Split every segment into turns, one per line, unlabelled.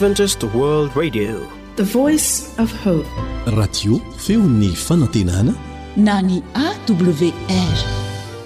Adventist World Radio,
the voice of hope.
Radio feon'ny fanantenana
na ny AWR.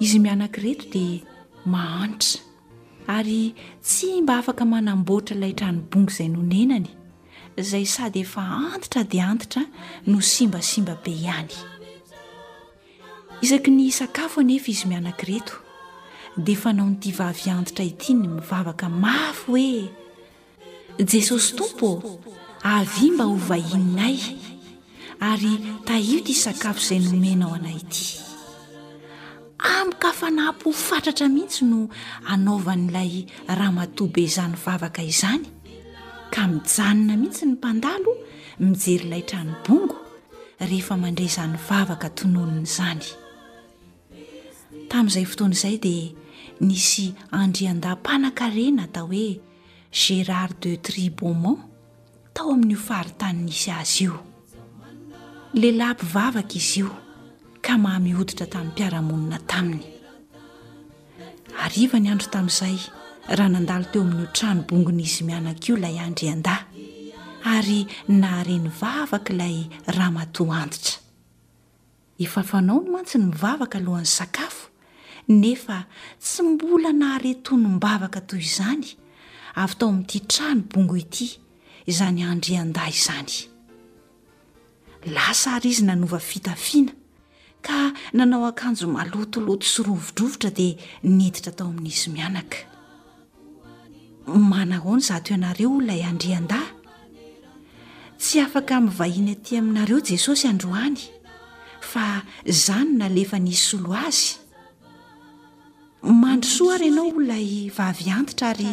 Izy mianankireto dia mahantra ary tsy mba afaka manamboatra ilay tranobongo izay nonenany, izay sady efa antitra dia antitra no simbasimba be ihany. Isaky ny hisakafo anefa izy mianankireto dia fanaon'ity vavy antitra ity ny mivavaka mafy hoe Jesosy Tompo ô, avia mba ho vahininay, ary tahio ity sakafo izay nomenao anay ity. Amin-kafanam-po fatratra mihitsy no anaovan'ilay ramatoabe izany vavaka izany, ka mijanona mihitsy ny mpandalo mijery ilay trano bongo rehefa mandre izany vavaka tononiny izany. Tamin'izay fotoana izay dia nisy andriandahy mpanankarena atao hoe. Gérard de Tribeaumont tao amin'io faritany nisy azy io. Lehilahy mpivavaka izy io ka mamy hoditra tamin'ny mpiara-monina taminy. Hariva ny andro tamin'izay raha nandalo teo amin'io trano bongon'izy mianaka io ilay andriandahy ary nahare ny vavaka ilay ramatoa antitra. Efa fanaony mantsy ny mivavaka alohan'ny sakafo, nefa tsy mbola nahare tonom-bavaka toy izany avy tao amin'ity trano bongo ity izany andriandahy izany. Lasa àry izy nanova fitafiana, ka nanao akanjo malotoloto sy rovidrovitra dia niditra tao amin'izy mianaka. Manahoana izato ianareo ho ilay andriandahy? Tsy afaka amin'ny vahiny aty aminareo Jesosy androany, fa izaho no nalefa nisolo azy. Mandrosoa ary ianao ho ilay vavy antitra ary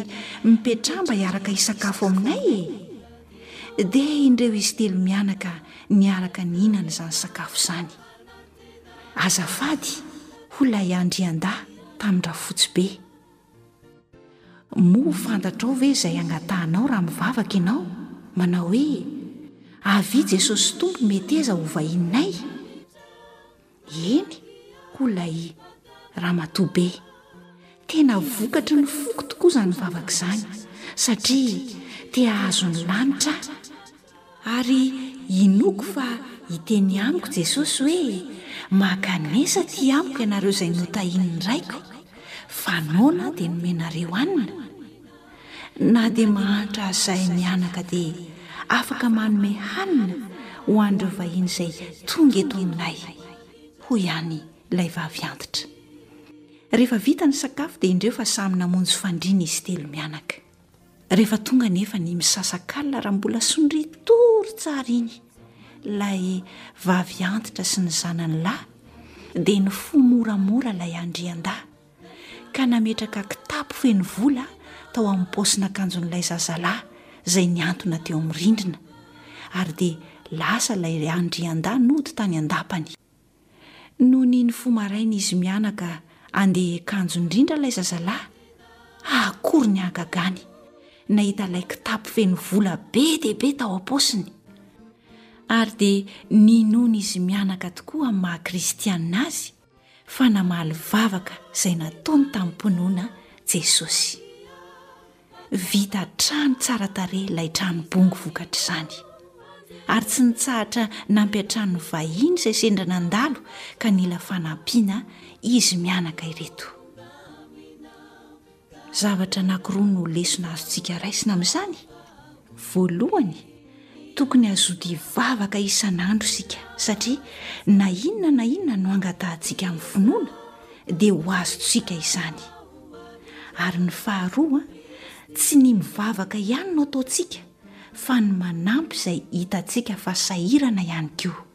mipetraha mba hiaraka hisakafo aminay e! Dia indreo izy telo mianaka niaraka nihinana izany sakafo izany. Azafady ho ilay andriandahy tamin-drafotsibe. Moa fantatrao ve izay hangatahanao raha mivavaka ianao, manao hoe, Avia Jesosy Tompo meteza ho vahininay? Eny, hoy ilay ramatoabe. Tena vokatry ny foko tokoa izany vavaka izany, satria te hahazo ny lanitra aho. Ary inoako fa hiteny amiko Jesosy hoe, Makanesa aty amiko ianareo izay notahian'ny Raiko, fa noana dia nomenareo hanina. Na dia mahantra aza izahay mianaka dia afaka manome hanina ho an'ireo vahiny izay tonga eto aminay, hoy ihany ilay vavy antitra. Rehefa vita ny sakafo dia indreo fa samy namonjy fandriana izy telo mianaka. Rehefa tonga anefa ny misasakalina raha mbola sondritory tsara iny ilay vavy antitra sy ny zanany lahy dia ny fo moramora ilay andriandahy ka nametraka kitapo feno vola tao amin'ny paosina kanjon'ilay zazalahy izay niantona teo amin'ny rindrina ary dia lasa ilay andriandahy nody tany an-dapany Nony nifoha maraina izy mianaka handeha hiakanjo indrindra ilay zazalahy, ha akory ny hagagany nahita ilay kitapo feno vola be dia be tao am-paosiny! Ary dia ninoana izy mianaka tokoa amin'ny maha kristianina azy fa namaly vavaka izay nataony tamim-pinoana Jesosy. Vita hatrany tsara tarehy ilay trano bongo vokatr'izany. Ary tsy nitsahatra nampiantrano ny vahiny izay sendra nandalo ka nila fanampiana izy mianaka ireto. Zavatra anankiroa no lesona azontsika raisina amin'izany. Voalohany, Tokony hazodia vavaka isan'andro isika, satria na inona na inona no angatahantsika amin'ny finoana, dia ho azontsika izany. Ary ny faharoa, tsy ny mivavaka ihany no ataontsika, fa ny manampy izay hitantsika fa sahirana ihany koa.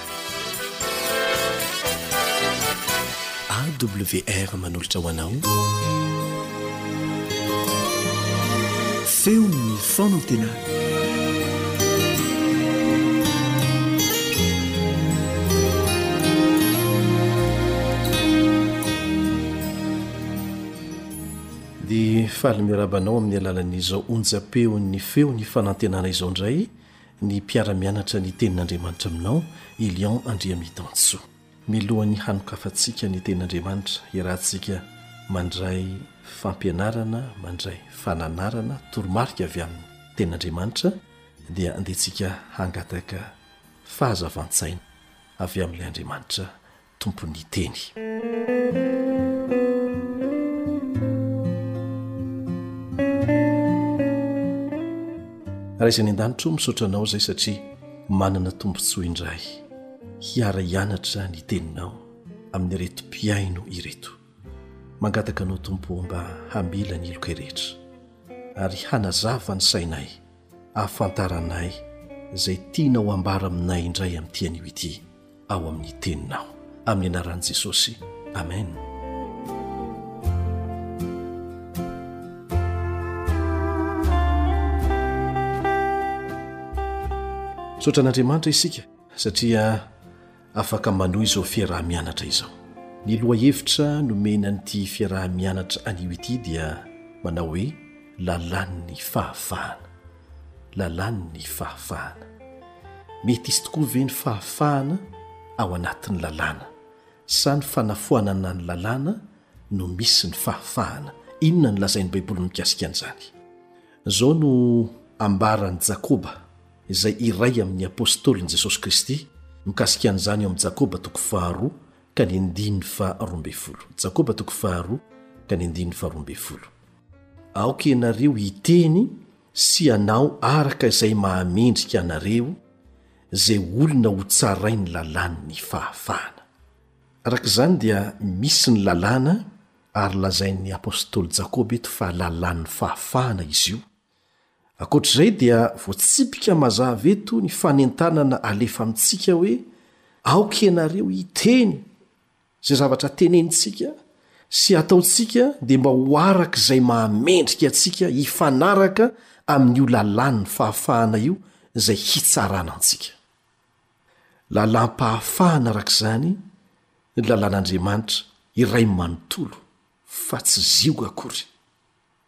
AWR manolotra ho anao feon'ny fanantenana dia faly miarabanao amin'ny alalan'izao onjam-peon'ny feon'ny fanantenana izao indray ny mpiara-mianatra ny Tenin'Andriamanitra aminao, i Lion Andriamitansoa. Mialohan'ny hanokafantsika ny Tenin'Andriamanitra, iarahantsika mandray fampianarana, mandray fananarana, toromarika avy amin'ny Tenin'Andriamanitra, dia andehantsika hangataka fahazavan-tsaina avy amin'ilay Andriamanitra tompon'ny teny. Ray izay any an-danitra o, misaotra anao izay satria manana tombontsoa indray hiara hianatra ny teninao amin'ireto mpihaino ireto. Mangataka anao Tompo mba hamela ny heloka rehetra ary hanazava ny sainay Ahafantaranay izay tianao hambara aminay indray amin'ity anio ity, ao amin'ny Teninao. Amin'ny anaran'i Jesosy. Amena. Misaotra an'Andriamanitra isika satria afaka manohy izao fiaraha-mianatra izao. Ny lohahevitra nomena an'ity fiaraha-mianatra anio ity dia manao hoe Lalàn'ny Fahafahana. Lalàn'ny Fahafahana. Mety hisy tokoa ve ny fahafahana ao anatin'ny lalàna? Sa ny fanafoanana ny lalàna no misy ny fahafahana? Inona no lazain'ny Baiboly mikasika an'izany? Izao no ambaran'i Jakoba. izay iray amin' ny apôstôlin' i Jesosy Kristy, mikasika an' izany ao amin' i Jakoba toko faharoa ka ny andininy faharoa ambin'ny folo. Jakoba toko faharoa ka ny andininy faharoa ambin'ny folo. Aoka ianareo hiteny sy hanao araka izay mahamendrika anareo izay olona hotsarain' ny lalàn' ny fahafahana. Araka izany dia misy ny lalàna, ary lazain' ny apôstôly Jakoba eto fa lalàn' ny fahafahana izy io, Ankoatra izay dia voatsipika mazava eto ny fanentanana alefa amintsika hoe aoka ianareo hiteny izay zavatra tenenintsika sy hataontsika dia mba ho araka izay mahamendrika antsika hifanaraka amin'io lalàn'ny fahafahana io izay hitsarana antsika. Lalàm-pahafahana araka izany ny lalàn'Andriamanitra iray manontolo fa tsy zioga akory.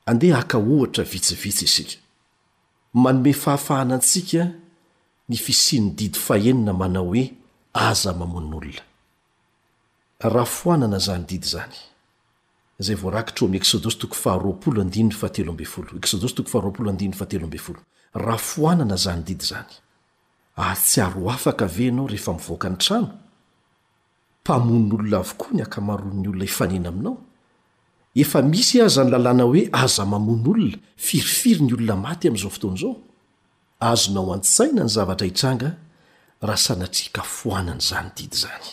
Andeha haka ohatra vitsivitsy isika. Manome fahafahana antsika ny fisian'ny didy fahenina manao hoe aza mamono olona. Raha foanana izany didy izany, izay voarakitra ao amin'ny Eksodosy toko faharoapolo andininy fahatelo ambin'ny folo, Eksodosy toko faharoapolo andininy fahatelo ambin'ny folo, raha foanana izany didy izany, hahatsiaro ho afaka ve ianao rehefa mivoaka ny trano? Mpamono olona avokoa ny ankamaroan'ny olona hifanena aminao. Efa misy aza ny lalàna hoe aza mamono olona, firifiry ny olona maty amin'izao fotoana izao. Azonao an-tsaina ny zavatra hitranga raha sanatria ka foanana izany didy izany.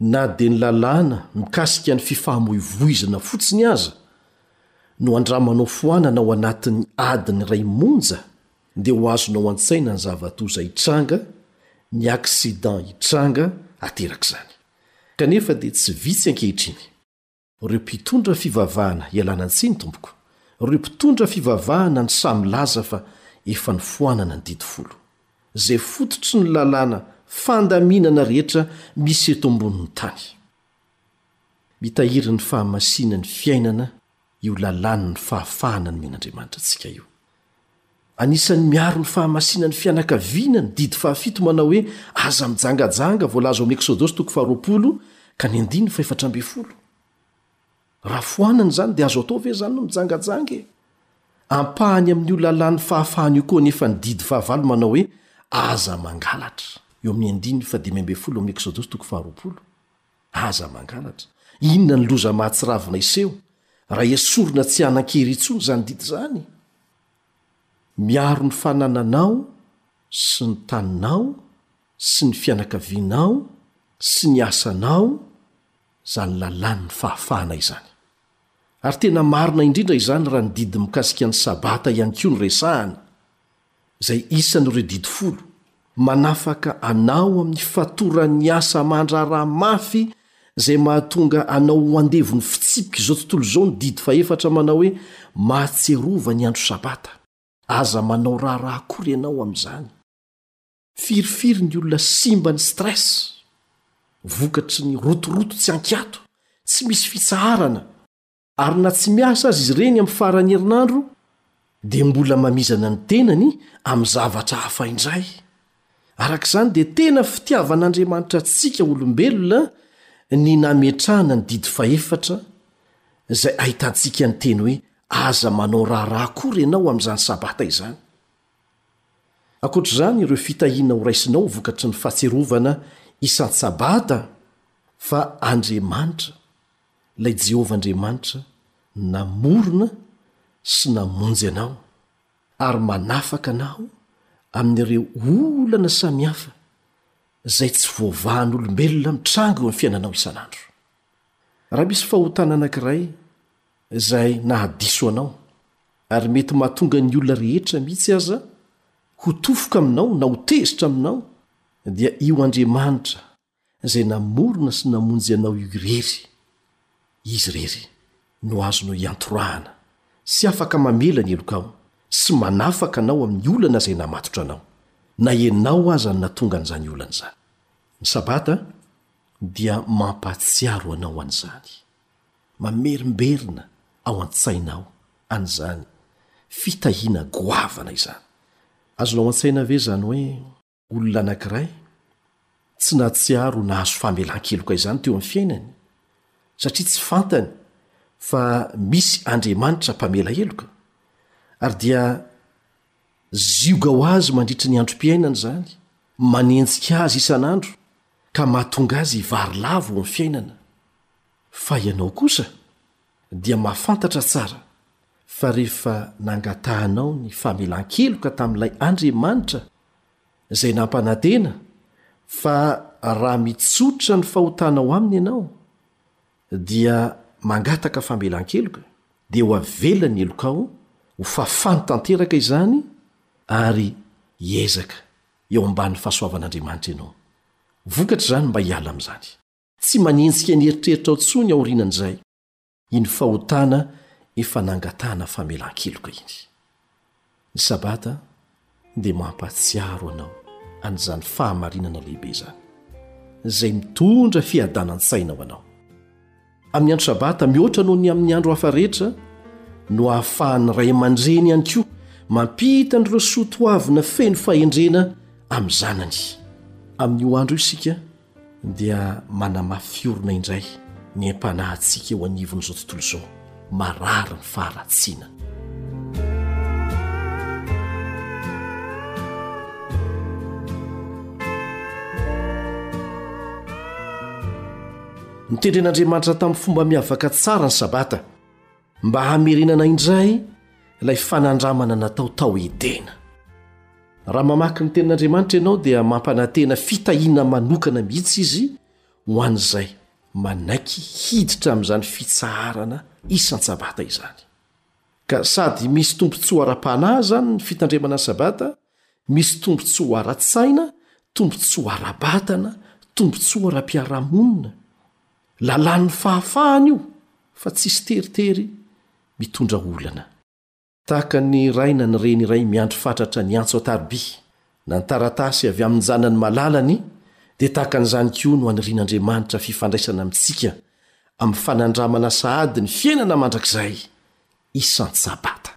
Na dia ny lalàna mikasika ny fifamoivoizana fotsiny aza no andramanao foanana ao anatin'ny adiny iray monja, dia ho azonao an-tsaina ny zava-doza hitranga, ny accident hitranga aterak'izany. Kanefa dia tsy vitsy ankehitriny. Ireo mpitondra fivavahana ialana tsiny tompoko, ireo mpitondra fivavahana ny saha milaza fa efa nifoanana ny didy folo. Izay fototry ny lalàna fandaminana rehetra misy eto ambonin'ny tany. Mitahiry ny fahamasinan'ny fiainana io lalàn'ny fahafahana nomen'Andriamanitra antsika io. Anisan'ny miaro ny fahamasinan'ny fianakaviana ny didy fahafito manao hoe aza mijangajanga voalaza ao amin'ny Eksodosy toko faharoapolo ka ny andininy fahefatra ambin'ny folo. Raha foanana izany dia azo atao ve izany no mijangajanga e? Ampahany amin'io lalàn'ny fahafahana io koa anefa ny didy fahavalo manao hoe aza mangalatra, eo amin'ny andininy fahadimy ambin'ny folo ao amin'ny Eksodosy toko faharoapolo. Aza mangalatra. Inona ny loza mahatsiravina hiseho raha esorina tsy hanan-kery intsony izany didy izany? Miaro ny fanananao sy ny taninao sy ny fianakavianao sy ny asanao izany lalàn'ny fahafahana izany. Ary tena marina indrindra izany raha ny didy mikasika ny Sabata ihany koa no resahana. izay isan'ireo didy folo manafaka anao amin'ny fatoran'ny asa aman-draharaha mafy izay mahatonga anao ho andevon'ny fitsipik'izao tontolo izao ny didy fahefatra manao hoe Mahatsiarova ny andro Sabata. Aza manao raharaha akory ianao amin'izany. Firifiry ny olona simba ny stress vokatry ny rotoroto tsy ankiato, tsy misy fitsaharana, Ary na tsy miasa aza izy ireny amin'ny faran'ny herinandro, dia mbola mamizana ny tenany amin'ny zavatra hafa indray. Araka izany, dia tena fitiavan'Andriamanitra antsika olombelona ny nametrahana ny Didy Fahefatra, izay ahitantsika ny teny hoe Aza manao raharaha akory ianao amin'izany Sabata izany. Ankoatra izany, ireo fitahiana horaisinao vokatry ny fahatsiarovana isan-tsabata fa Andriamanitra, ilay Jehovah Andriamanitra namorona sy namonjy anao ary manafaka anao amin'ireo olana samihafa izay tsy voavahan'olombelona mitranga eo amin'ny fiainanao isan'andro. Raha misy fahotana anankiray izay nahadiso anao, ary mety mahatonga ny olona rehetra mihitsy aza ho tofoka aminao na ho tezitra aminao, dia io Andriamanitra, izay namorona sy namonjy anao io irery. Izy irery no azonao iantorahana sy afaka mamela ny helokao sy manafaka anao amin'ny olana izay namatotra anao, na ianao aza no nahatonga an'izany olana izany. Ny Sabata dia mampahatsiaro anao an'izany. Mamerimberina ao an-tsainao an'izany fitahiana goavana izany. Azonao an-tsaina ve izany hoe. Olona anankiray, tsy nahatsiaro nahazo famelan-keloka izany teo amin'ny fiainany, satria tsy fantany fa misy Andriamanitra mpamela heloka, ary dia zioga ho azy mandritry ny androm-piainany izany, manenjika azy isan'andro, ka mahatonga azy hivarilavo ho amin'ny fiainana. Fa ianao kosa? dia mahafantatra tsara fa rehefa nangatahanao ny famelan-keloka tamin'ilay Andriamanitra izay nampanantena fa raha mitsotra ny fahotanao Aminy ianao dia mangataka famelan-keloka, dia ho avela ny helokao ho fafany tanteraka izany ary hiezaka eo ambany fahasoavan'Andriamanitra ianao. Vokatra izany mba hiala amin'izany. Tsy manenjika ny eritreritrao intsony aorianan'izay iny fahotana efa nangatahana famelan-keloka iny. Ny Sabata dia mampahatsiaro anao an'izany fahamarinana lehibe izany, izay mitondra fiadanan-tsaina ho anao. Amin'ny andro Sabata, mihoatra noho ny amin'ny andro hafa rehetra, no ahafahan'ny ray aman-dreny ihany koa mampita an'ireo soa toavina feno fahendrena amin'ny zanany. Amin'io andro io isika, dia manamafy fiorina indray ny aim-panahintsika eo anivon'izao tontolo izao marary ny faharatsiana. Nitendry an'Andriamanitra tamin'ny fomba miavaka tsara ny sabata. mba hamerenana indray ilay fanandramana natao tao Edena. Raha mamaky ny Tenin'Andriamanitra ianao dia mampanantena fitahiana manokana mihitsy izy ho an'izay manaiky hiditra amin'izany fitsaharana isan-tsabata izany. Ka sady misy tombontsoa ara-panahy izany ny fitandremana ny sabata, misy tombontsoa ara-tsaina, tombontsoa ara-batana, tombontsoa ara-piarahamonina. Lalàn'ny fahafahana io fa tsisy teritery mitondra olana. Tahaka ny ray na ny reny iray miandry fatratra ny antso an-tariby na ny taratasy avy amin'ny zanany malala ny, dia tahaka an'izany koa no anirian'Andriamanitra fifandraisana amintsika amin'ny fanandramana sahady ny fiainana mandrakizay isan-tsabata.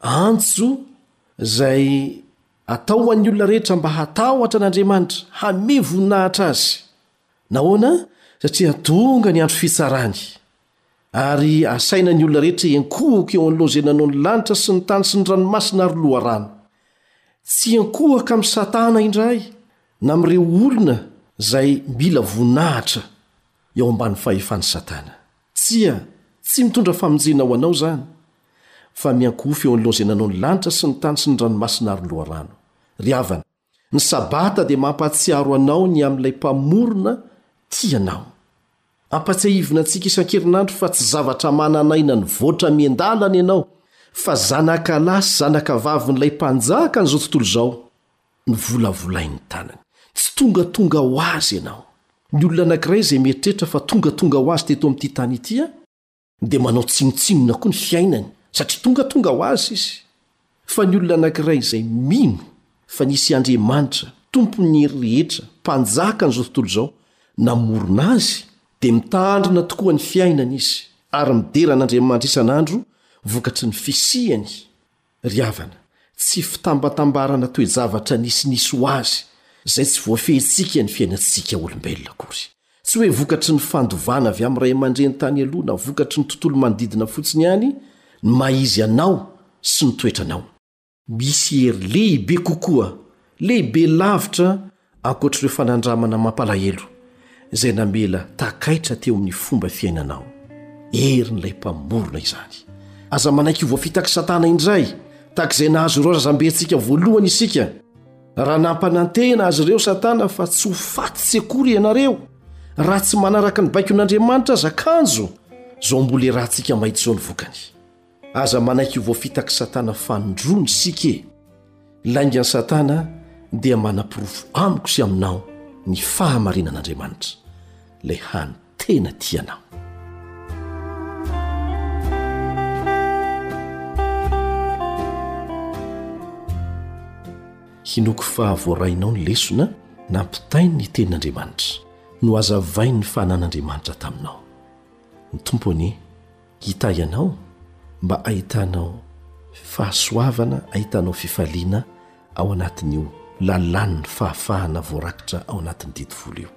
Antso izay atao ho an'ny olona rehetra mba hatahotra an'Andriamanitra, hamehy voninahitra azy. Nahoana? Satria tonga ny andro fitsarany. Ary asaina ny olona rehetra hiankohoka eo anoloana izay nanao ny lanitra sy ny tany sy ny ranomasina ary loharano. Tsy hiankohoka amin'i Satana indray na amin'ireo olona izay mila voninahitra eo ambany fahefan'i Satana. Tsia, tsy mitondra famonjena ho anao izany, fa miankohofa eo an'Ilay izay nanao ny lanitra sy ny tany sy ny ranomasina ary ny loharano. Ry havana, ny Sabata dia mampahatsiaro anao ny amin'ilay Mpamorona tia anao. Ampahatsiahivina antsika isan-kerinandro fa tsy zavatra manan'aina nivoatra miandalana ianao, fa zanakalahy sy zanakavavin'ilay Mpanjaka an'izao tontolo izao, Novolavolain'ny tanany. Tsy tongatonga ho azy ianao. Ny olona anankiray izay mieritreritra fa tongatonga ho azy teto amin'ity tany ity aho, dia manao tsinontsinona koa ny fiainany, satria tongatonga ho azy izy. Fa ny olona anankiray izay mino fa nisy Andriamanitra, Tompon'ny hery rehetra, Mpanjakan'izao tontolo izao, namorona azy, dia mitandrina tokoa ny fiainany izy, ary midera an'Andriamanitra isan'andro vokatry ny fisiany, Ry havana, tsy fitambatambarana toe-javatra nisinisy ho azy izay tsy voafehintsika ny fiainantsika olombelona akory. Tsy hoe vokatry ny fandovana avy amin'ny ray aman-dreny tany aloha na vokatry ny tontolo manodidina fotsiny ihany ny maha-izy anao sy ny toetranao. Misy hery lehibe kokoa, lehibe lavitra ankoatr'ireo fanandramana mampalahelo izay namela takaitra teo amin'ny fomba fiainanao. Herin'ilay Mpamorona izany. Aza manaiky ho voafitak'i Satana indray, tahaka izay nahazo ireo razambentsika voalohany isika, raha nampanantena azy ireo Satana fa tsy ho faty tsy akory ianareo
raha tsy manaraka ny baikon'Andriamanitra aza kanjo izao mbolerantsika mahitsizao ny vokany. Aza manaiky ho voafitak'i Satana fanindroany isika e! Laingan'i Satana dia manaporofo amiko sy aminao ny fahamarinan'Andriamanitra, ilay hany tena tia anao. Hinoako fa voarainao ny lesona nampitainy ny tenin'Andriamanitra, nohazavain'ny fanan'Andriamanitra taminao. Ny Tompo anie Hitahy anao mba hahitanao fahasoavana, hahitanao fifaliana ao anatin'io lalàn'ny fahafahana voarakitra ao anatin'ny didy folo io.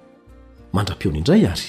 Mandra-pihaona indray ary!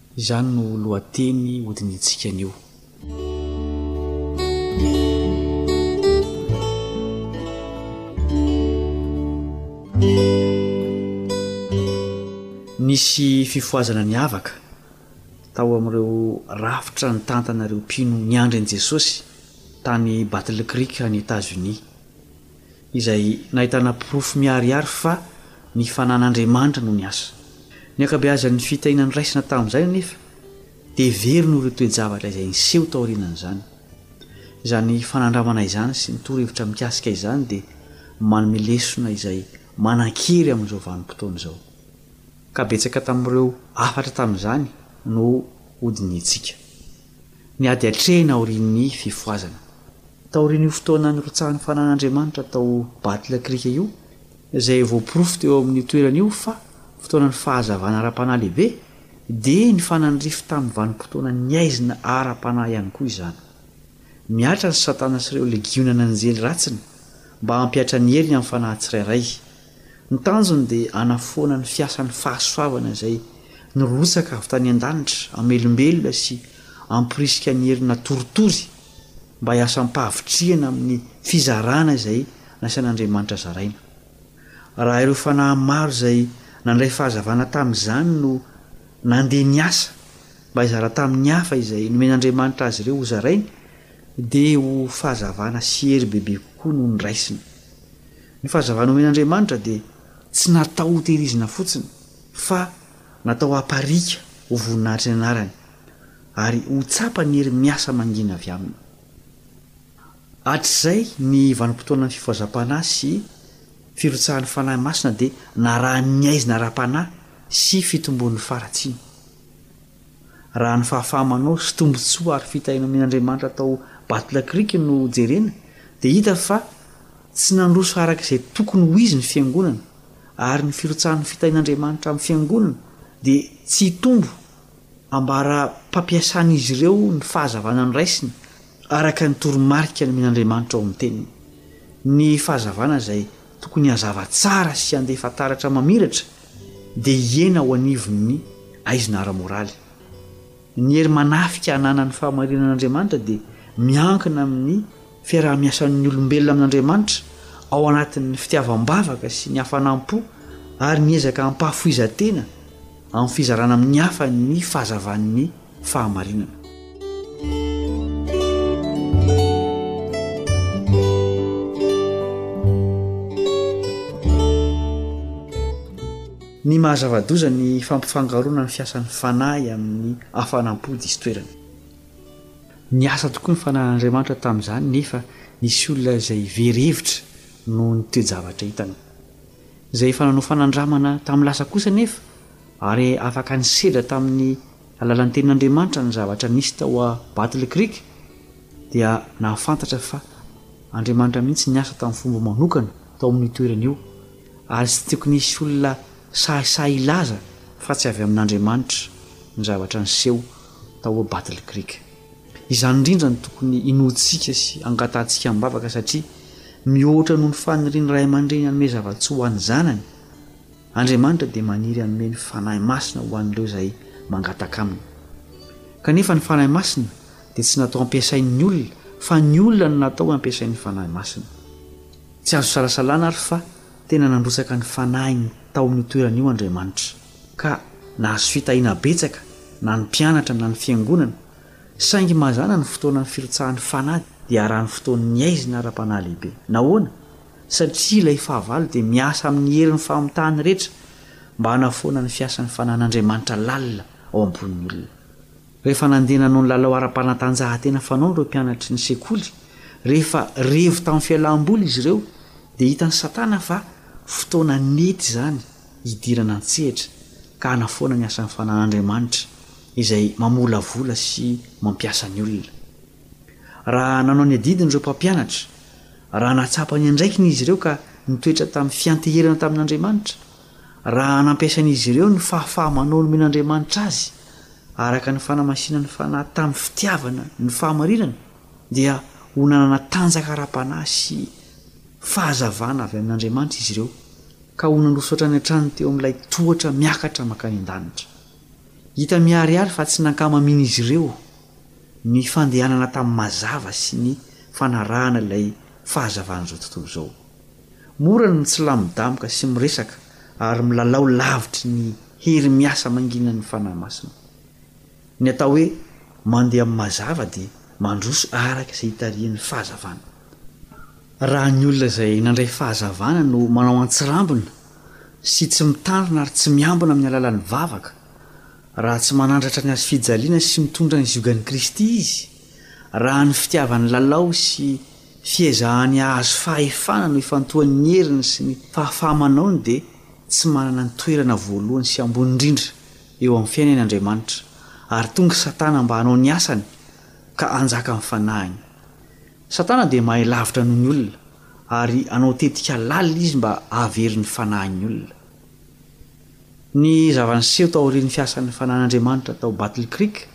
Izany no lohateny hodinihintsika anio. Nisy fifohazana niavaka tao amin'ireo rafitra nitantana ireo mpino niandry an'i Jesosy tany Battle Creek, any Etazonia. izay nahitana porofo miharihary fa ny fanan'Andriamanitra no niasa. Ny ankabeazan'ny fitahiana noraisina tamin'izany anefa dia very noho ireo toe-javatra izay niseho taorianan'izany. Izany fanandramana izany sy ny torohevitra mikasika izany dia manome lesona izay manan-kery amin'izao vanim-potoana izao. Ka betsaka tamin'ireo hafatra tamin'izany no hodinihintsika. ny ady atrehina aorian'ny fifohazana. Taorian'io fotoana nirotsahan'ny fanan'Andriamanitra tao Battle Creek io, izay voaporofo teo amin'io toerana io fa fotoanan'ny fahazavana ara-panahy lehibe, dia nifanandrify tamin'ny vanim-potoanan'ny haizina ara-panahy ihany koa izany. Mihatra an'i Satana sy ireo legionan'anjely ratsiny mba hampihatra ny heriny amin'ny fanahy tsirairay. Ny tanjony dia hanafoana ny fiasan'ny fahasoavana izay nirotsaka avy tany an-danitra hamelombelona sy hamporisika ny hery natoritory mba hiasa am-pahavitrihana amin'ny fizarana izay nasain'Andriamanitra zaraina. Raha ireo fanahy maro izay nandray fahazavana tamin'izany no nandeha niasa mba hizara tamin'ny hafa izay nomen'Andriamanitra azy ireo hozarainy dia ho fahazavana sy hery bebe kokoa no noraisiny. Ny fahazavana omen'Andriamanitra dia tsy natao hotehirizina fotsiny fa natao hapariaka ho voninahitry ny anarany ary ho tsapan'ny hery miasa mangina avy aminy. Hatrizay ny vanim-potoanan'ny fifazam-panahy sy firotsahan'ny Fanahy Masina dia narahan'ny aizina ara-panahy sy fitombon'ny faharatsiana. Raha ny fahafaha-manao sy tombontsoa ary fitahiana omen'Andriamanitra atao batolakiriky no jerena dia hita fa Tsy nandroso araka izay tokony ho izy ny Fiangonana, ary ny firotsahan'ny fitahian'Andriamanitra amin'ny Fiangonana dia tsy hitombo ambaram-pampiasan'izy ireo ny fahazavana noraisiny araka ny toromarika nomen'Andriamanitra ao amin'ny Teniny. Ny fahazavana izay tokony hazava tsara sy handefa taratra mamiratra dia hihena ao anivon'ny aizina ara-moraly. Ny hery manafika hananan'ny fahamarinan'Andriamanitra dia miankina amin'ny. fiaraha-miasan'ny olombelona amin'Andriamanitra ao anatin'ny fitiavam-bavaka sy ny hafanam-po ary ny ezaka hampahafoizan-tena amin'ny fizarana amin'ny hafa ny fahazavan'ny fahamarinana. Ny maha zava-doza ny fampifangaroana ny fiasan'ny Fanahy amin'ny hafanam-po diso toerana. Niasa tokoa ny fananan'Andriamanitra tamin'izany, nefa nisy olona izay very hevitra noho ny toe-javatra hitany. Izay efa nanao fanandramana tamin'ny lasa kosa anefa, ary afaka nisedra tamin'ny alalan'ny Tenin'Andriamanitra ny zavatra nisy tao Battle Creek, dia nahafantatra fa Andriamanitra mihitsy niasa tamin'ny fomba manokana tao amin'io toerana io, ary tsy tokony hisy olona sahisahy hilaza fa tsy avy amin'Andriamanitra ny zavatra niseho. tao Battle Creek. Izany indrindra no tokony inoantsika sy angatantsika am-bavaka satria mihoatra noho ny fanirian'ny ray aman-dreny hanome zava-tsoa ho an'ny zanany, Andriamanitra dia maniry hanome ny Fanahy Masina ho an'ireo izay mangataka Aminy. Kanefa ny Fanahy Masina dia tsy natao hampiasain'ny olona fa ny olona no natao hampiasain'ny Fanahy Masina. Tsy azo isalasalana ary fa tena nandrotsaka ny Fanahiny tao amin'io toerana io Andriamanitra. ka nahazo fitahiana betsaka na ny mpianatra na ny fiangonana, saingy mazàna ny fotoanan'ny firotsahan'ny fanahy dia arahan'ny fotoan'ny haizina ara-panahy lehibe. Nahoana? Satria ilay fahavalo dia miasa amin'ny herin'ny famitahany rehetra mba hanafoana ny fiasan'ny fanahin'Andriamanitra lalina ao am-pon'ny olona. Rehefa nandeha nanao ny lalao ara-panatanjahantena fanaon'ireo mpianatry ny sekoly rehefa revo tamin'ny fialam-boly izy ireo, dia hitan'i Satana fa fotoana nety izany. hidirana an-tsehatra ka hanafoana ny asan'ny fanan'Andriamanitra izay mamolavola sy mampiasa ny olona. Raha nanao ny adidiny ireo mpampianatra, raha nahatsapa ny andraikiny izy ireo ka nitoetra tamin'ny fianteherana tamin'Andriamanitra, raha nampiasan'izy ireo ny fahafaha-manao nomen'Andriamanitra azy araka ny fanamasinan'ny Fanahy tamin'ny fitiavana ny fahamarinana, dia ho nanana tanjaka ara-panahy sy fahazavana avy amin'Andriamanitra izy ireo. ka ho nanosotra any an-trano teo amin'ilay tohatra miakatra mankany an-danitra. Hita miharihary fa tsy nankamamin'izy ireo ny fandehanana tamin'ny mazava sy ny fanarahana ilay fahazavan'izao tontolo izao. Mora ny mitsilamidamoka sy miresaka ary milalao lavitry ny hery miasa manginan'ny Fanahy Masina. Ny atao hoe mandeha amin'ny mazava dia mandroso araka izay itarihan'ny fahazavana. Raha ny olona izay nandray fahazavana no manao antsirambina sy tsy mitandrina ary tsy miambina amin'ny alalan'ny vavaka, raha tsy manandratra ny hazofijaliana sy mitondra ny ziogan'i Kristy izy, raha ny fitiavany lalao sy fiezahany hahazo fahefana no ifantohan'ny heriny sy ny fahafaha-manaony dia tsy manana ny toerana voalohany sy ambony indrindra eo amin'ny fiainany Andriamanitra ary tonga Satana mba hanao ny asany ka hanjaka amin'ny fanahiny. Satana dia mahay lavitra noho ny olona, ary hanao tetika lalina izy mba hahavery ny fanahin'ny olona. Ny zava-niseho taorian'ny fiasan'ny fanahin'Andriamanitra tao Battle Creek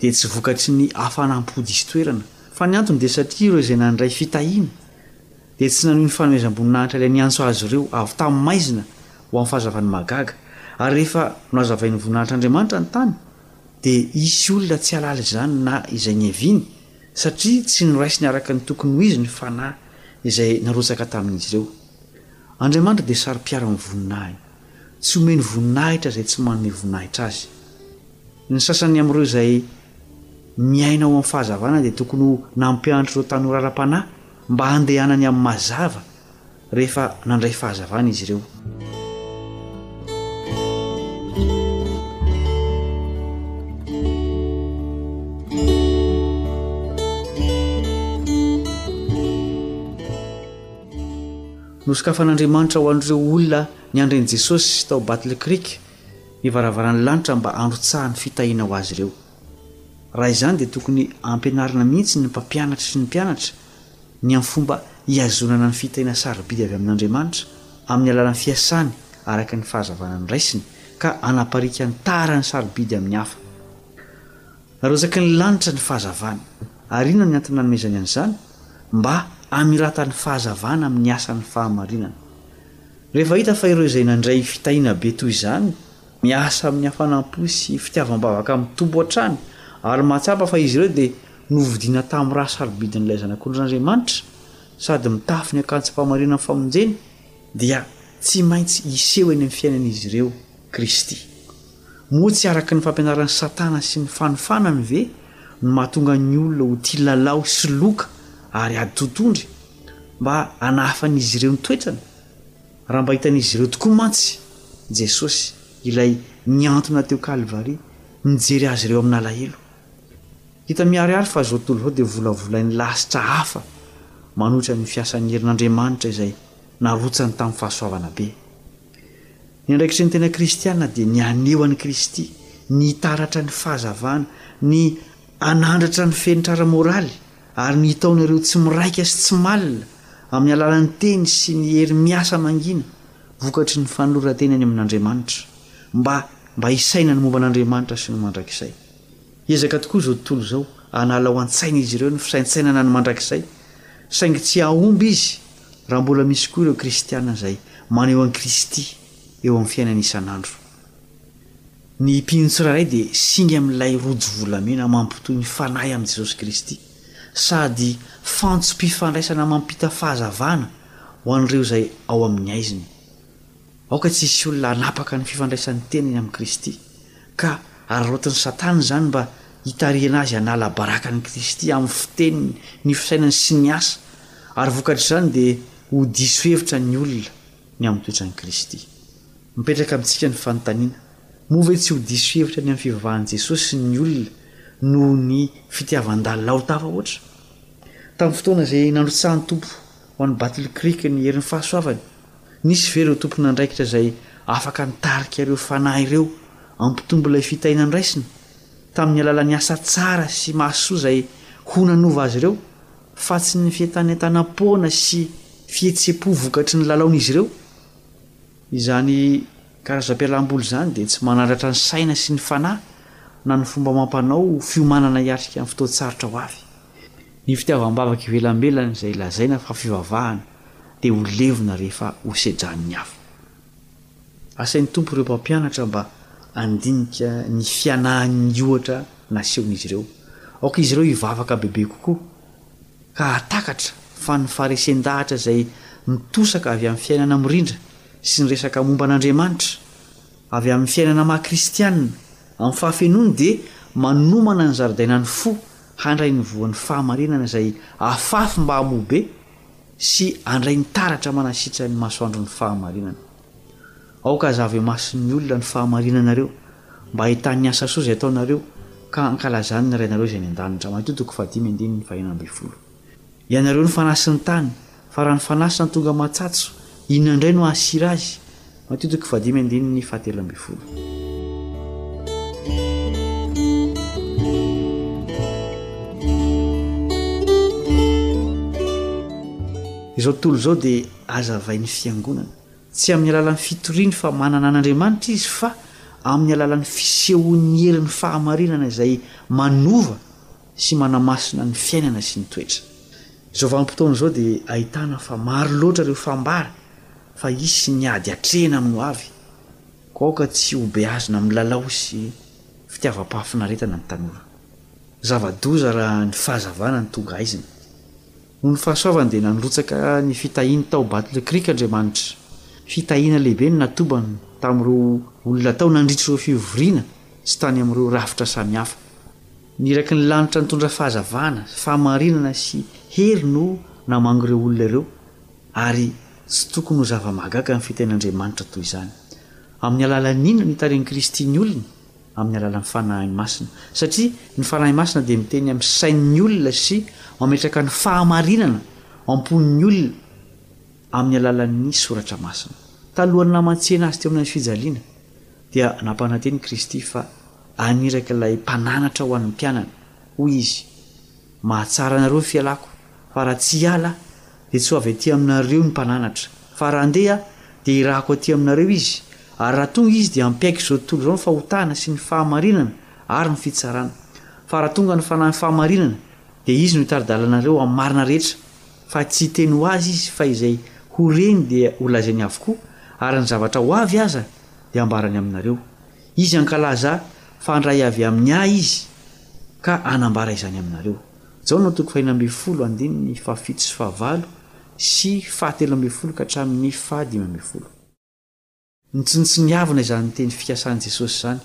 dia tsy vokatry ny hafanam-po diso toerana, fa ny antony dia satria ireo izay nandray fitahiana dia tsy nanohy ny fanomezam-boninahitra ilay niantso azy ireo avy tamin'ny maizina ho amin'ny fahazavan'ny mahagaga, ary rehefa nohazavain'ny voninahitr'Andriamanitra ny tany, dia hisy olona tsy hahalala izany na izay niaviany satria tsy noraisiny araka ny tokony ho izy ny fanahy izay narotsaka tamin'izy ireo. Andriamanitra dia saro-piaro amin'ny voninahiny. Tsy omeny voninahitra izay tsy manome voninahitra Azy. Ny sasany amin'ireo izay miaina ao amin'ny fahazavana dia tokony ho nampianatra ireo tanora ara-panahy mba handehanany amin'ny mazava rehefa nandray fahazavana izy ireo. Nosokafan'Andriamanitra ho an'ireo olona niandry an'i Jesosy tao Battle Creek ny varavaran'ny lanitra mba handrotsahany fitahiana ho azy ireo. Raha izany dia tokony hampianarina mihitsy ny mpampianatra sy ny mpianatra ny amin'ny fomba hihazonana ny fitahiana sarobidy avy amin'Andriamanitra amin'ny alalan'ny fiasany araka ny fahazavana noraisiny ka hanaparitany tara ny sarobidy amin'ny hafa. Narotsaky ny lanitra ny fahazavany, ary inona ny antony nanomezany an'izany? Mba hamiratany fahazavana amin'ny asan'ny fahamarinana. Rehefa hita fa ireo izay nandray fitahiana be toy izany miasa amin'ny hafanam-po sy fitiavam-bavaka amin'ny Tompo hatrany, ary mahatsapa fa izy ireo dia novidiana tamin'ny ra sarobidin'ilay Zanak'ondrin'Andriamanitra, sady mitafy ny akanjom-pahamarinan'ny famonjena, dia tsy maintsy hiseho eny amin'ny fiainan'izy ireo Kristy. Moa tsy araka ny fampianaran'i Satana sy ny fanofanany ve no mahatonga ny olona ho tia lalao sy loka ary ady totondry mba hanahafan'izy ireo ny toetrany? Raha mba hitan'izy ireo tokoa mantsy Jesosy, ilay nihantona teo Kalvary, nijery azy ireo amin'alahelo. Hita miharihary fa izao tontolo izao dia volavolain'ny lasitra hafa manohitra ny fiasan'ny herin'Andriamanitra izay narotsany tamin'ny fahasoavana be. Ny andraikitry ny tena kristiana dia ny haneho an'i Kristy, ny hitaratra ny fahazavana, ny hanandratra ny fenitra ara-moraly, ary ny hitaonareo tsy miraika sy tsy malina amin'ny alalan'ny teny sy ny hery miasa mangina vokatry ny fanoloran-tena any amin'Andriamanitra mba mba hisaina ny momba an'Andriamanitra sy ny mandrakizay. Hiezaka tokoa izao tontolo izao hanala ao an-tsain'izy ireo ny fisaintsainana ny mandrakizay, saingy tsy hahomby izy raha mbola misy koa ireo kristiana izay maneho an'i Kristy eo amin'ny fiainany isan'andro. Ny mpino tsirairay dia singa amin'ilay rojo volamena mampitohy ny fanahy amin'i Jesosy Kristy, sady fantsom-pifandraisana mampita fahazavana ho an'ireo izay ao amin'ny haizina. Aoka tsy hisy olona hanapaka ny fifandraisan'ny tenany amin'i Kristy, ka araraotin'i Satana izany mba hitarihana azy hanala baraka an'i Kristy amin'ny fiteniny, ny fisainany sy ny asa, ary vokatr'izany dia ho diso hevitra ny olona. ny amin'ny toetran'i Kristy. Mipetraka amintsika ny fanontaniana, Moa ve tsy ho diso hevitra ny amin'ny fivavahan'i Jesosy ny olona noho ny fitiavan-dalao tafahoatra? Tamin'ny fotoana izay nandrotsahan'ny Tompo ho an'i Battle Creek ny herin'ny fahasoavany, nisy ve ireo tompon'andraikitra izay afaka nitarika ireo fanahy ireo hampitombo ilay fitahiana noraisina, tamin'ny alalan'ny asa tsara sy mahasoa izay ho nanova azy ireo? fa tsy ny fientanentanam-poana sy fihetseham-po vokatry ny lalaon'izy ireo. Izany karazam-pialam-boly izany dia tsy manandratra ny saina sy ny fanahy na ny fomba amam-panao fiomanana hiatrika ny fotoan-tsarotra ho avy. Ny fitiavam-bavaka ivelambelany izay lazaina fa fivavahana dia ho levona rehefa hosedran'ny hafa. Asain'ny Tompo ireo mpampianatra mba handinika ny fianahan'ny ohatra nasehon'izy ireo. Aoka izy ireo hivavaka bebe kokoa, ka hahatakatra fa ny faharesen-dahatra izay mitosaka avy amin'ny fiainana mirindra sy ny resaka momba an'Andriamanitra avy amin'ny fiainana maha-kristiana amin'ny fahafenoany dia manomana ny zaridainan'ny fo handray ny voan'ny fahamarinana izay afafy mba hamoa be sy handray ny taratra manasitrany ny masoandron'ny fahamarinana. Aoka hazava eo mason'ny olona ny fahamarinanareo, mba hahitan'ny asa soa izay ataonareo, ka hankalazany ny Rainareo izay any an-danitra. Matio toko fahadimy andininy fahenina ambin'ny folo. Ianareo no fanasin'ny tany, fa raha ny fanasina tonga matsatso, inona indray no hahasira azy? Matio toko fahadimy andininy fahatelo ambin'ny folo. Izao tontolo izao dia hazavain'ny fiangonana, tsy amin'ny alalan'ny fitoriany fa manana an'Andriamanitra izy fa amin'ny alalan'ny fisehoan'ny herin'ny fahamarinana izay manova sy manamasina ny fiainana sy ny toetra. Izao vanim-potoana izao dia ahitana fa maro loatra ireo fambara Fa hisy ny ady atrehina amin'ny hoavy, koa aoka tsy hobeazina amin'ny lalao sy fitiavam-pahafinaretana ny tanora. Zava-doza raha ny fahazavana no tonga haizina. Noho ny fahasoavany dia nandrotsaka ny fitahiany tao Battle Creek Andriamanitra. Fitahiana lehibe no natobany tamin'ireo olona tao nandritra ireo fivoriana sy tany amin'ireo rafitra samihafa. Ny iraky ny lanitra nitondra fahazavana, fahamarinana sy hery no namangy ireo olona ireo. Ary tsy tokony ho zava-mahagaga ny fitahian'Andriamanitra toy izany. Amin'ny alalan'ny inona no itarihan'i Kristy ny olony? Amin'ny alalan'ny Fanahy Masina. Satria ny Fanahy Masina dia miteny amin'ny sain'ny olona sy mametraka ny fahamarinana ao am-pon'ny olona amin'ny alalan'ny Soratra Masina. Talohan'ny namantsihana Azy teo amin'ny hazofijaliana, dia nampanantenin'i Kristy fa haniraka ilay Mpananatra ho an'ny mpianany. Hoy Izy. Mahatsara anareo ny fialako, fa raha tsy hiala, dia tsy ho avy aty aminareo ny mpananatra, fa raha handeha, dia hirahako aty aminareo izy, ary raha tonga izy, dia hampiaiky izao tontolo izao ny fahotana sy ny fahamarinana ary ny fitsarana. Fa raha tonga ny Fanahin'ny fahamarinana, dia izy no hitari-dalanareo amin'ny marina rehetra, fa tsy hiteny ho azy izy, fa izay ho reny dia holazainy avokoa, ary ny zavatra ho avy aza dia hambarany aminareo. Izy hankalaza fa handray avy amin'ny Ahy izy, ka hanambara izany aminareo. Jaona toko fahina ambin'ny folo andininy fahafito sy fahavalo sy fahatelo ambin'ny folo ka hatramin'ny fahadimy ambin'ny folo. Nitsinontsiniavina izany teny fikasan'i Jesosy izany,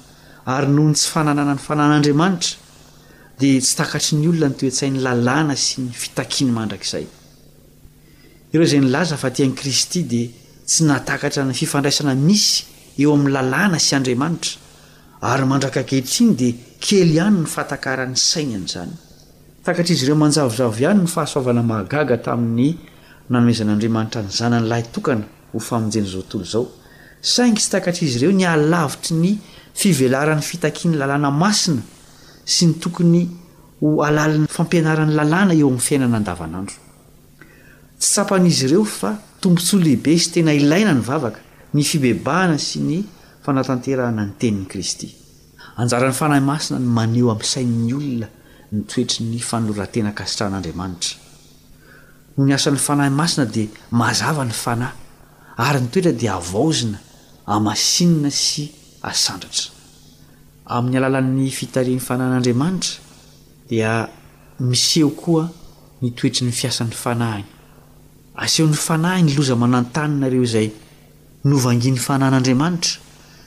ary noho ny tsy fanananany fanan'Andriamanitra, dia tsy takatry ny olona ny toe-tsain'ny lalàna sy ny fitakiany mandrakizay. Ireo izay nilaza fa tia an'i Kristy dia tsy nahatakatra ny fifandraisana misy eo amin'ny lalàna sy Andriamanitra, ary mandraka ankehitriny dia kely ihany ny fahatakaran'ny sainy an'izany. Takatr'izy ireo manjavozavo ihany ny fahasoavana mahagaga tamin'ny nanomezan'Andriamanitra ny Zanany lahitokana ho famonjen'izao tontolo izao, saingy tsy takatr'izy ireo ny halavitry ny fivelaran'ny fitakian'ny lalàna masina sy ny tokony ho halalin'ny fampianaran'ny lalàna eo amin'ny fiainana andavanandro. Tsy tsapan'izy ireo fa tombontsoa lehibe sy tena ilaina ny vavaka, ny fibebahana sy ny fanatanterahana ny tenin'i Kristy. Anjaran'ny Fanahy Masina ny maneho amin'ny sain'ny olona ny toetry ny fanoloran-tena ankasitrahan'Andriamanitra. Noho ny asan'ny Fanahy Masina dia mazava ny Fanahy, ary ny toetra dia havaozina, hamasinina sy hasandratra. Amin'ny alalan'ny fitarihin'ny Fanahin'Andriamanitra, dia miseho koa ny toetry ny fiasan'ny fanahiny. Asehon'ny fanahy ny loza manantanina ireo izay novangian'ny fanahin'Andriamanitra,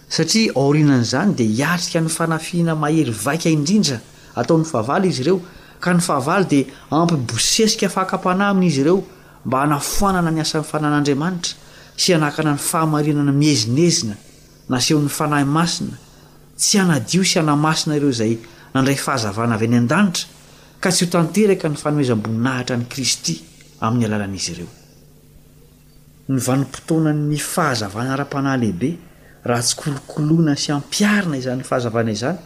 satria aorianan'izany dia hiatrika ny fanafihana mahery vaika indrindra ataon'ny fahavalo izy ireo, ka ny fahavalo dia hampibosesika fakam-panahy amin'izy ireo mba hanafoanana ny asan'ny fanahin'Andriamanitra sy hanakana ny fahamarinana miezinezina nasehon'ny Fanahy Masina Tsy hanadio sy hanamasina ireo izay nandray fahazavana avy any an-danitra ka tsy ho tanteraka ny fanomezam-boninahitra an'i Kristy amin'ny alalan'izy ireo. Ny vanim-potoanan'ny fahazavana ara-panahy lehibe, raha tsy kolokoloina sy ampiharina izany fahazavana izany,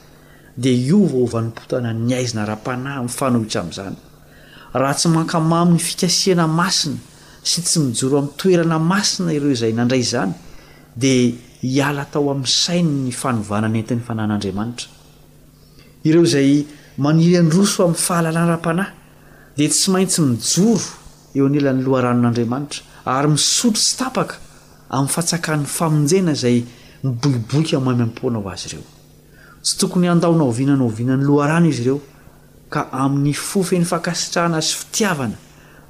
dia hiova ho vanim-potoanan'ny aizina ara-panahy mifanohitra amin'izany. Raha tsy mankamamy ny fikasihana masina sy tsy mijoro amin'ny toerana masina ireo izay nandray izany, dia hiala tao amin'ny sainy ny fanovana nentin'ny Fanahin'Andriamanitra. Ireo izay maniry handroso amin'ny fahalalana ara-panahy dia tsy maintsy mijoro eo anilan'ny loharanon'Andriamanitra ary misotro tsy tapaka amin'ny fatsakan'ny famonjena izay miboiboika ao maimaim-poana ho azy ireo. Tsy tokony handao na oviana na oviana ny loharano izy ireo, ka amin'ny fo feno fankasitrahana sy fitiavana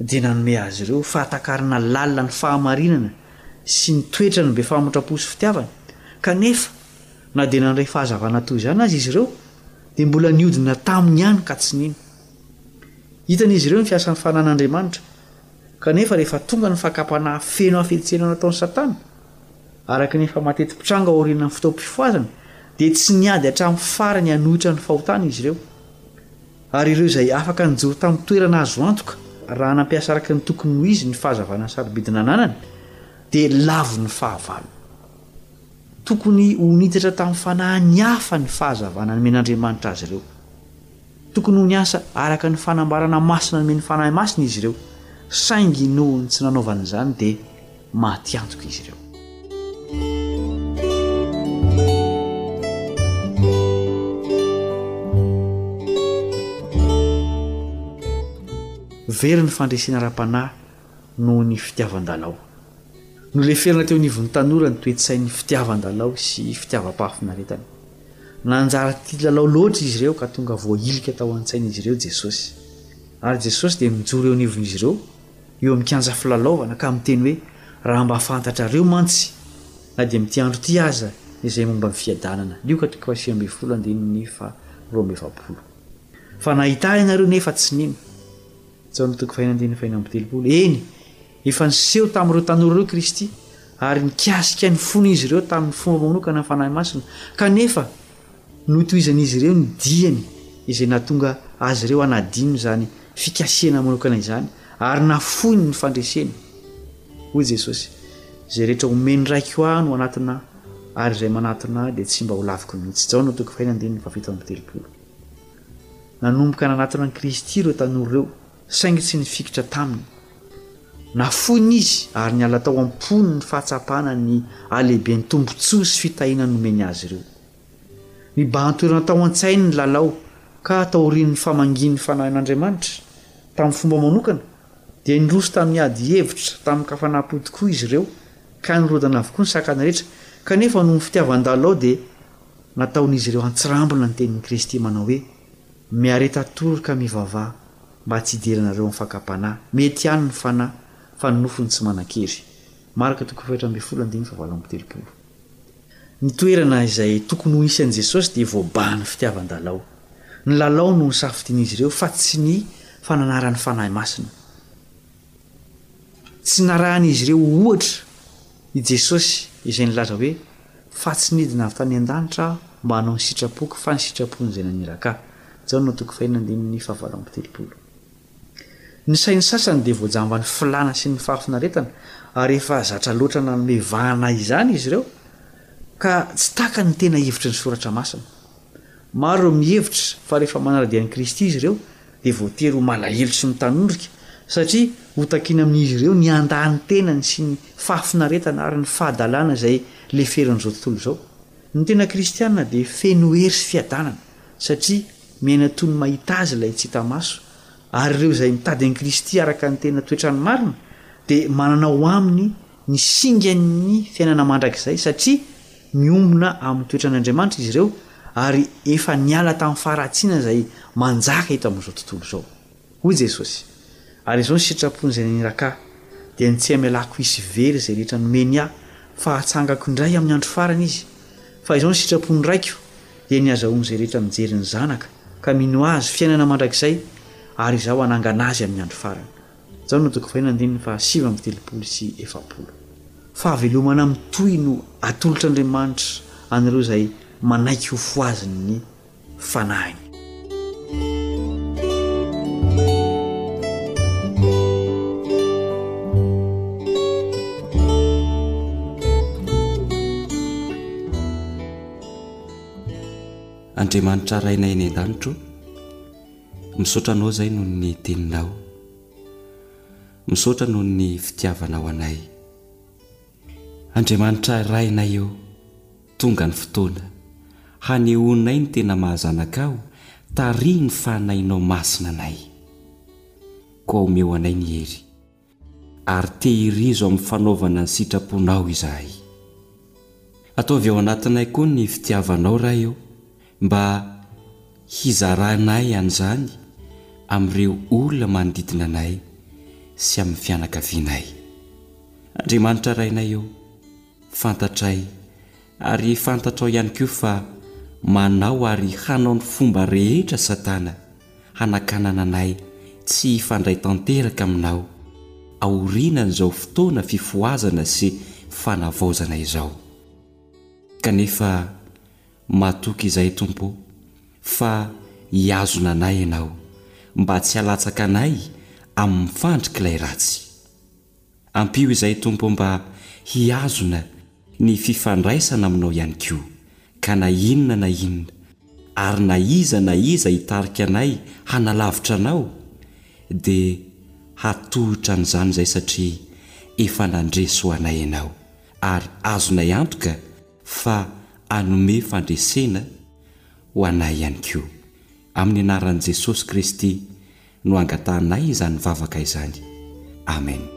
dia nanome azy ireo fahatakarana lalina ny fahamarinana sy ny toetrany be fahamotram-po sy fitiavana. Kanefa, na dia nandray fahazavana toy izany aza izy ireo, dia mbola nihodina taminy ihany ka tsy nino. Hitan'izy ireo ny fiasan'ny fanan'Andriamanitra, kanefa rehefa tonga ny fakam-panahy feno hafetsena nataon'i Satana, araka ny efa mateti-pitranga aorian'ny fotoam-pifohazana, dia tsy niady hatramin'ny farany hanohitra ny fahotana izy ireo. Ary ireo izay afaka nijoro tamin'ny toerana azo antoka raha nampiasa araka ny tokony ho izy ny fahazavana sarobidy nananany, dia lavon'ny fahavalo. Tokony ho niditra tamin'ny fanahy ny hafa ny fahazavana nomen'Andriamanitra azy ireo. Tokony ho niasa araka ny fanambarana masina nomen'ny Fanahy Masina izy ireo, saingy noho ny tsy nanaovany izany dia Matiantoka izy ireo. Very ny fandresena ara-panahy noho ny fitiavan-dalao. Noleferina teo anivon'ny tanora ny toe-tsain'ny fitiavan-dalao sy fitiavam-pahafinaretana. Nanjary tia lalao loatra izy ireo ka tonga voahilika tao an-tsain'izy ireo Jesosy. Ary Jesosy dia mijoro eo anivon'izy ireo eo amin'ny kianja filalaovana ka miteny hoe raha mba fantatrareo mantsy na dia amin'ity andro ity aza izay momba ny fiadanana lioka toko fahasivy ambin'ny folo andininy faha roa amby efapolo fa nahità ianareo nefa tsy nino Jaona toko fahina andininy fahina amby telopolo eny efa niseho tamin'ireo tanora ireo Kristy ary nikasika ny fon'izy ireo tamin'ny fomba manokana ny Fanahy Masina kanefa Notohizan'izy ireo ny diany izay nahatonga azy ireo hanadino izany fikasihana manokana izany ary nafoiny ny fandreseny. Hoy Jesosy, Izay rehetra homen'ny Raiko Ahy no hanatona Ahy, ary izay manatona Ahy dia tsy mba ho laviko mihitsy. Jaona toko fahenina andininy fahafito amby telopolo. Nanomboka nanatona an'i Kristy ireo tanora ireo Saingy tsy nifikitra taminy. Nafoiny izy ary niala tao am-pony ny fahatsapana ny halehiben'ny tombontsoa sy fitahiana nomeny azy ireo. Nibahan-toerana tao an-tsainy ny lalao ka taorian'ny famangian'ny fanahin'Andriamanitra tamin'ny fomba manokana dia niroso tamin'ny ady hevitra tamin-kafanam-po tokoa izy ireo ka nirodana avokoa ny sakana rehetra kanefa noho ny fitiavan-dalao dia nataon'izy ireo antsirambina ny tenin'i Kristy manao hoe Miareta atoroka mivavaha mba tsy hidiranareo amin'ny fakam-panahy. Mety ihany ny fanahy fa ny nofo no tsy manan-kery. Marka toko fahefatra ambin'ny folo andininy fahavalo amby telopolo. Ny toerana izay tokony ho hisy an'i Jesosy dia voabahan'ny fitiavan-dalao. Ny lalao no nosafidian'izy ireo fa tsy ny fananaran'ny Fanahy Masina. Tsy narahan'izy ireo ohatra I Jesosy, izay nilaza hoe, Fa tsy nidina avy tany an-danitra Aho mba hanao ny sitrapoko, fa ny sitrapon'Izay naniraka Ahy. Jaona toko fahiny andininy fahavalo amby telopolo. Ny sain'ny sasany dia voajamban'ny filàna sy ny fahafinaretana, ary efa zatra loatra nanome vahana izany izy ireo, ka tsy takany ny tena hevitry ny Soratra Masina. Maro ireo mihevitra fa rehefa manara-dia an'i Kristy izy ireo, dia voatery ho malahelo sy mitanondrika, satria hotakiana amin'izy ireo ny handà ny tenany sy ny fahafinaretana ary ny fahadalana izay leferin'izao tontolo izao. Ny tena Kristianina dia feno hery sy fiadanana, satria miaina toy ny mahita Azy ilay tsy hita maso, ary ireo izay mitady an'i Kristy araka ny tena toetrany marina dia manana ao aminy ny singan'ny fiainana mandrakizay, satria Miombona amin'ny toetran'Andriamanitra izy ireo ary efa niala tamin'ny faharatsiana izay manjaka eto amin'izao tontolo izao. Hoy Jesosy, Ary izao ny sitrapon'izay naniraka Ahy, dia ny tsy hamelako hisy very izay rehetra nomeny Ahy, fa hatsangako indray amin'ny andro farany izy. Fa izao ny sitrapon'ny Raiko, dia ny hazahoan'izay rehetra mijery ny Zanaka, ka mino Azy, fiainana mandrakizay, ary Izaho hanangana azy amin'ny andro farany. Jao no toko fahiny andininy faha sivy amby telopolo sy efapolo. Fahavelomana mitohy no atolotr' Andriamanitra an'ireo izay manaiky ho fohazin' ny fanahiny.
Andriamanitra Rainay eny an-danitra ô! Misaotra anao zay noho ny teninao. Misaotra noho ny fitiavanao anay. Andriamanitra Rainay ô, tonga ny fotoana, hanehoanay ny tena maha zanakao, tarihin'ny fanahinao masina anay. Koa omeo anay ny hery. Ary tehirizo amin'ny fanaovana ny sitraponao izahay. Ataovy ao anatinay koa ny fitiavanao, Ray ô, mba hizarànay an'izany amin'ireo olona manodidina anay sy amin'ny fianakavianay. Andriamanitra Rainay ô! Fantatray ary fantatrao ihany koa fa manao ary hanao ny fomba rehetra Satana hanakanana anay tsy hifandray tanteraka aminao aorianan'izao fotoana fifohazana sy fanavaozana izao. Kanefa matoky izay Tompo o, fa hihazona anay Ianao mba tsy halatsaka anay amin'ny fandrik'ilay ratsy. Ampio izay Tompo mba hihazona ny fifandraisana aminao ihany koa ka na inona na inona ary na iza na iza hitarika anay hanalavitra anao dia hatohitra an'izany izay satria efa nandresy ho anay ianao ary azonay antoka fa hanome fandresena ho anay ihany koa Amin'ny anaran'i Jesosy Kristy no angatahanay izany vavaka izany. Amen.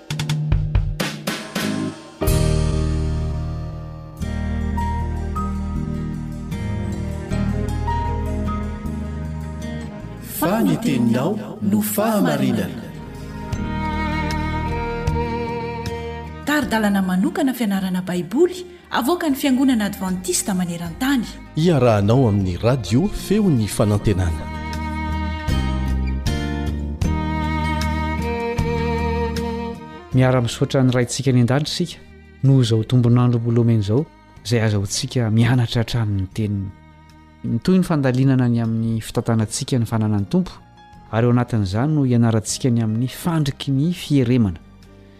Fa ny
teninao no fahamarinana.
Tari-dalana manokana fianarana Baiboly Avoakan'ny Fiangonana Advantista maneran-tany.
Iarahanao amin'ny Radio Feon'ny Fanantenana.
Miara-misaotra ny Raintsika any an-danitra isika noho izao tombon'andro mbola omeny izao izay azahoantsika mianatra hatramin'ny teniny. Mitohy ny fandalinana ny amin'ny fitantanantsika ny fananan'ny Tompo ary ao anatin'izany no ianarantsika ny amin'ny fandriky ny fieremana.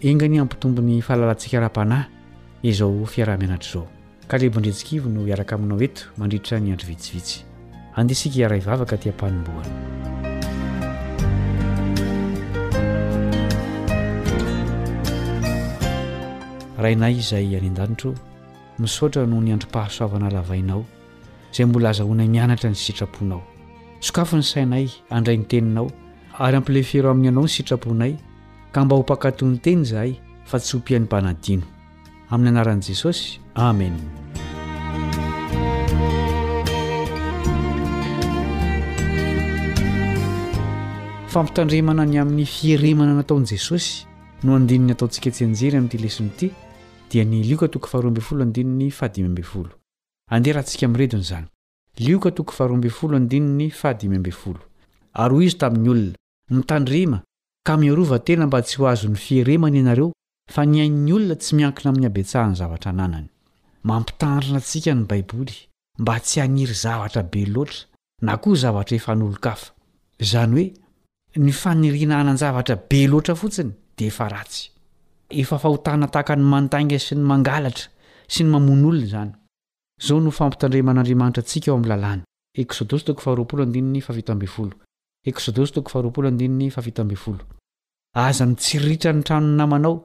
Enga anie hampitombo ny fahalalantsika ara-panahy. izao fiaraha-mianatra izao. Kalebo Andriantsikivo no hiaraka aminao eto mandritra ny andro vitsivitsy. Andeha isika hiaray vavaka aty am-panombohana. Rainay izay any an-danitra ô, misaotra noho ny androm-pahasoavana lavainao, izay mbola azahoanay mianatra ny sitraponao. Sokafo ny sainay handray ny teninao, ary ampilefero amin'ny anao ny sitraponay, Ka mba ho mpankatò ny teny izahay fa tsy ho mpihaino mpanadino. Amin'ny anaran'i Jesosy, amena. Fampitandremana ny amin'ny fieremana nataon'i Jesosy no andininy ataontsika tsianjery amin'ity lesona ity, dia ny Lioka toko faharoa ambin'ny folo andininy fahadimy ambin'ny folo. Andeha rahantsika miredona izany. Lioka toko faharoa ambin'ny folo andininy fahadimy ambin'ny folo. Ary hoy izy tamin'ny olona, Mitandrema, ka miarova tena mba tsy ho azon'ny fieremana ianareo, fa ny ain'ny olona tsy miankina amin'ny habetsahan'ny zavatra ananany. Mampitandrina antsika ny Baiboly mba tsy haniry zavatra be loatra na koa zavatra efa an'olon-kafa. Izany hoe, ny faniriana hanan-javatra be loatra fotsiny dia efa ratsy. Efa fahotana tahaka ny mandainga sy ny mangalatra sy ny mamono olona izany. Izao no fampitandreman'Andriamanitra antsika ao amin'ny lalàny. Eksodosy toko faharoapolo andininy fahafito ambin'ny folo. Eksodosy toko faharoapolo andininy fahafito ambin'ny folo. Aza mitsiritra ny tranon'ny namanao,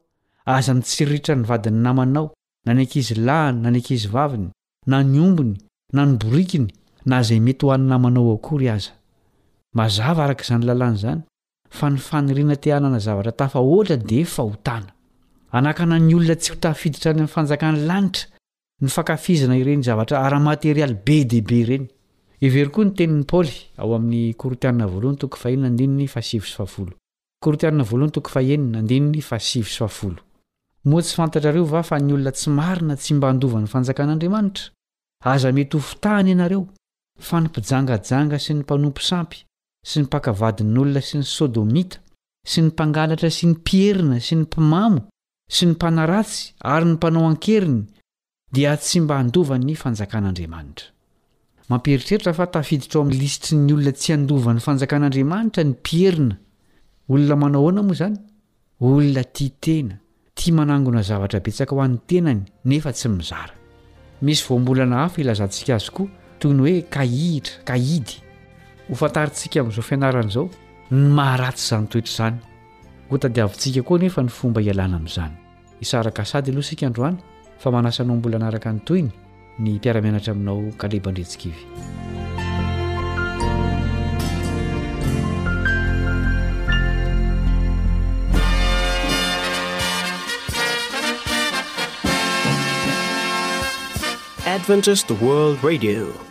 aza mitsiritra ny vadin'ny namanao, na ny ankizy lahiny na ny ankizy vaviny, na ny ombiny, na ny borikiny, na izay mety ho an'ny namanao akory aza. Mazava araka izany lalàna izany, fa ny faniriana te hanana zavatra tafahoatra dia fahotana. Hanakana ny olona tsy ho tafiditra any amin'ny fanjakan'ny lanitra ny fankafizana ireny zavatra ara-materialy be dia be ireny. Hevero koa ny tenin'i Paoly ao amin'ny Korintiana voalohany toko fahenina andininy fahasivy sy fahafolo. Korintiana voalohany toko fahenina andininy fahasivy sy fahafolo. Moa tsy fantatrareo va fa ny olona tsy marina tsy mba handova ny fanjakan'Andriamanitra? Aza mety ho fitahana ianareo, fa ny mpijangajanga sy ny mpanompo sampy sy ny mpaka vadin'olona sy ny sodomita sy ny mpangalatra sy ny mpierina sy ny mpimamo sy ny mpanaratsy ary ny mpanao an-keriny dia tsy mba handova ny Fanjakan'Andriamanitra. Mampieritreritra fa tafiditra ao amin'ny lisitry ny olona tsy handova ny Fanjakan'Andriamanitra ny mpierina. Olona manao ahoana moa izany? Olona tia tena, tia manangona zavatra betsaka ho an'ny tenany nefa tsy mizara. Misy voambolana hafa ilazantsika azy koa, toy ny hoe kahihitra, kahidy. Hofantarintsika amin'izao fianarana izao ny maha ratsy izany toetra izany. Ho tadiavintsika koa anefa ny fomba hialana amin'izany. Hisaraka Assad aloha isika androany fa manasa anao mbola hanaraka ny tohiny ny mpiara-mianatra aminao Caleb Andriantsikivy.
Adventist World Radio,